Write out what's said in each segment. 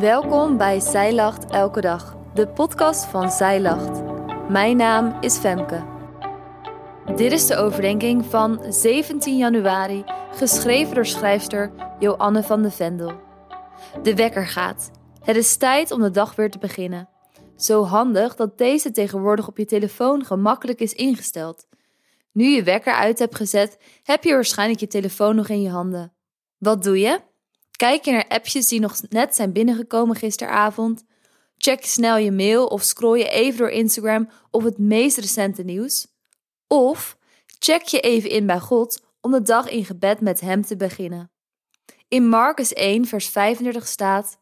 Welkom bij Zij Lacht Elke Dag, de podcast van Zij Lacht. Mijn naam is Femke. Dit is de overdenking van 17 januari, geschreven door schrijfster Joanne van de Vendel. De wekker gaat. Het is tijd om de dag weer te beginnen. Zo handig dat deze tegenwoordig op je telefoon gemakkelijk is ingesteld. Nu je wekker uit hebt gezet, heb je waarschijnlijk je telefoon nog in je handen. Wat doe je? Kijk je naar appjes die nog net zijn binnengekomen gisteravond? Check snel je mail of scroll je even door Instagram of het meest recente nieuws? Of check je even in bij God om de dag in gebed met Hem te beginnen. In Marcus 1, vers 35 staat: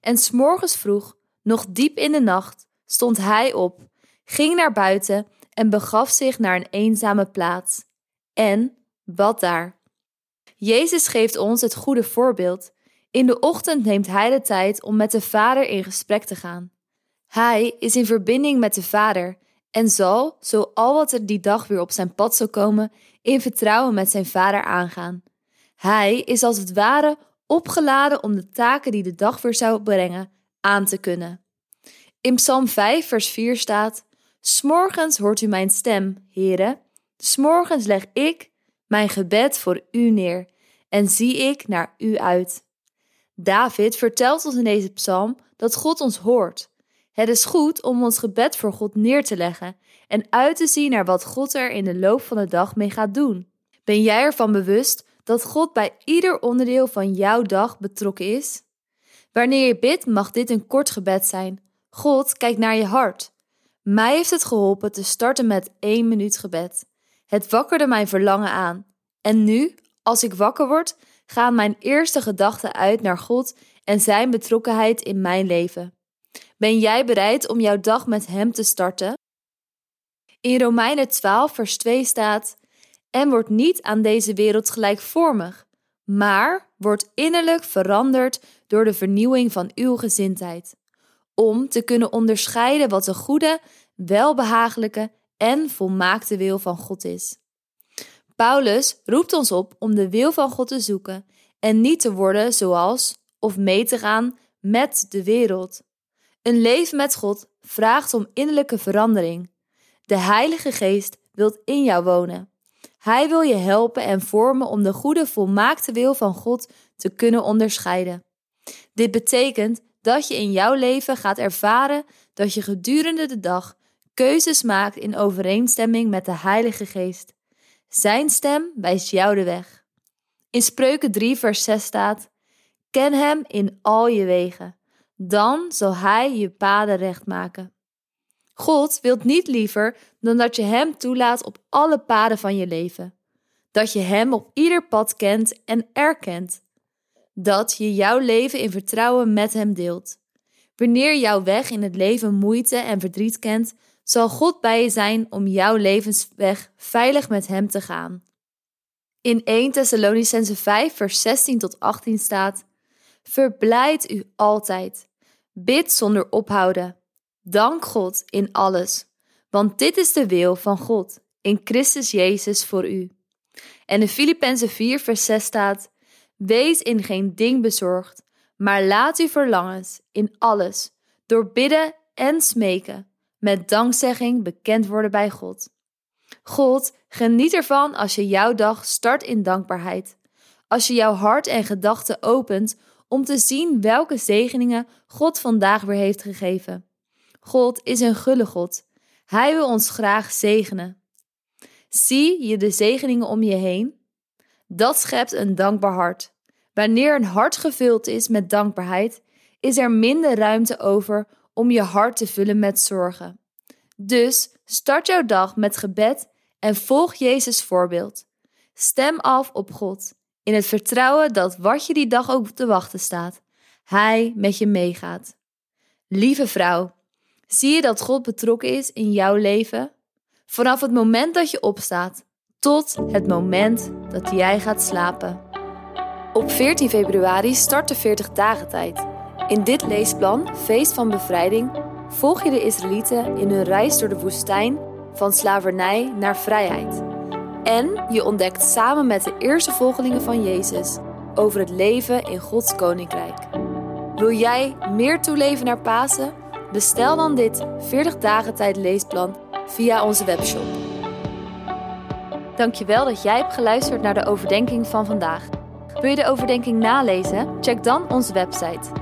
En s'morgens vroeg, nog diep in de nacht, stond hij op, ging naar buiten en begaf zich naar een eenzame plaats. En wat daar? Jezus geeft ons het goede voorbeeld. In de ochtend neemt hij de tijd om met de Vader in gesprek te gaan. Hij is in verbinding met de Vader en zal, zo al wat er die dag weer op zijn pad zal komen, in vertrouwen met zijn Vader aangaan. Hij is als het ware opgeladen om de taken die de dag weer zou brengen aan te kunnen. In Psalm 5, vers 4 staat: S'morgens hoort u mijn stem, heren. S'morgens leg ik mijn gebed voor u neer en zie ik naar u uit. David vertelt ons in deze psalm dat God ons hoort. Het is goed om ons gebed voor God neer te leggen en uit te zien naar wat God er in de loop van de dag mee gaat doen. Ben jij ervan bewust dat God bij ieder onderdeel van jouw dag betrokken is? Wanneer je bidt, mag dit een kort gebed zijn. God kijkt naar je hart. Mij heeft het geholpen te starten met één minuut gebed. Het wakkerde mijn verlangen aan. En nu, als ik wakker word, gaan mijn eerste gedachten uit naar God en Zijn betrokkenheid in mijn leven. Ben jij bereid om jouw dag met Hem te starten? In Romeinen 12, vers 2 staat: En wordt niet aan deze wereld gelijkvormig, maar wordt innerlijk veranderd door de vernieuwing van uw gezindheid, om te kunnen onderscheiden wat de goede, welbehagelijke en volmaakte wil van God is. Paulus roept ons op om de wil van God te zoeken en niet te worden zoals of mee te gaan met de wereld. Een leven met God vraagt om innerlijke verandering. De Heilige Geest wil in jou wonen. Hij wil je helpen en vormen om de goede, volmaakte wil van God te kunnen onderscheiden. Dit betekent dat je in jouw leven gaat ervaren dat je gedurende de dag keuzes maakt in overeenstemming met de Heilige Geest. Zijn stem wijst jou de weg. In Spreuken 3, vers 6 staat: Ken hem in al je wegen, dan zal hij je paden recht maken. God wilt niet liever dan dat je hem toelaat op alle paden van je leven. Dat je hem op ieder pad kent en erkent. Dat je jouw leven in vertrouwen met hem deelt. Wanneer jouw weg in het leven moeite en verdriet kent, zal God bij je zijn om jouw levensweg veilig met Hem te gaan. In 1 Thessalonicense 5, vers 16 tot 18 staat: Verblijd u altijd, bid zonder ophouden, dank God in alles, want dit is de wil van God in Christus Jezus voor u. En in Filippenzen 4, vers 6 staat: Wees in geen ding bezorgd, maar laat uw verlangens in alles, door bidden en smeken met dankzegging bekend worden bij God. God, geniet ervan als je jouw dag start in dankbaarheid. Als je jouw hart en gedachten opent om te zien welke zegeningen God vandaag weer heeft gegeven. God is een gulle God. Hij wil ons graag zegenen. Zie je de zegeningen om je heen? Dat schept een dankbaar hart. Wanneer een hart gevuld is met dankbaarheid, is er minder ruimte over om je hart te vullen met zorgen. Dus start jouw dag met gebed en volg Jezus' voorbeeld. Stem af op God, in het vertrouwen dat wat je die dag ook te wachten staat, Hij met je meegaat. Lieve vrouw, zie je dat God betrokken is in jouw leven? Vanaf het moment dat je opstaat tot het moment dat jij gaat slapen. Op 14 februari start de 40 dagen tijd. In dit leesplan, Feest van Bevrijding, volg je de Israëlieten in hun reis door de woestijn van slavernij naar vrijheid. En je ontdekt samen met de eerste volgelingen van Jezus over het leven in Gods koninkrijk. Wil jij meer toeleven naar Pasen? Bestel dan dit 40 dagen tijd leesplan via onze webshop. Dankjewel dat jij hebt geluisterd naar de overdenking van vandaag. Wil je de overdenking nalezen? Check dan onze website.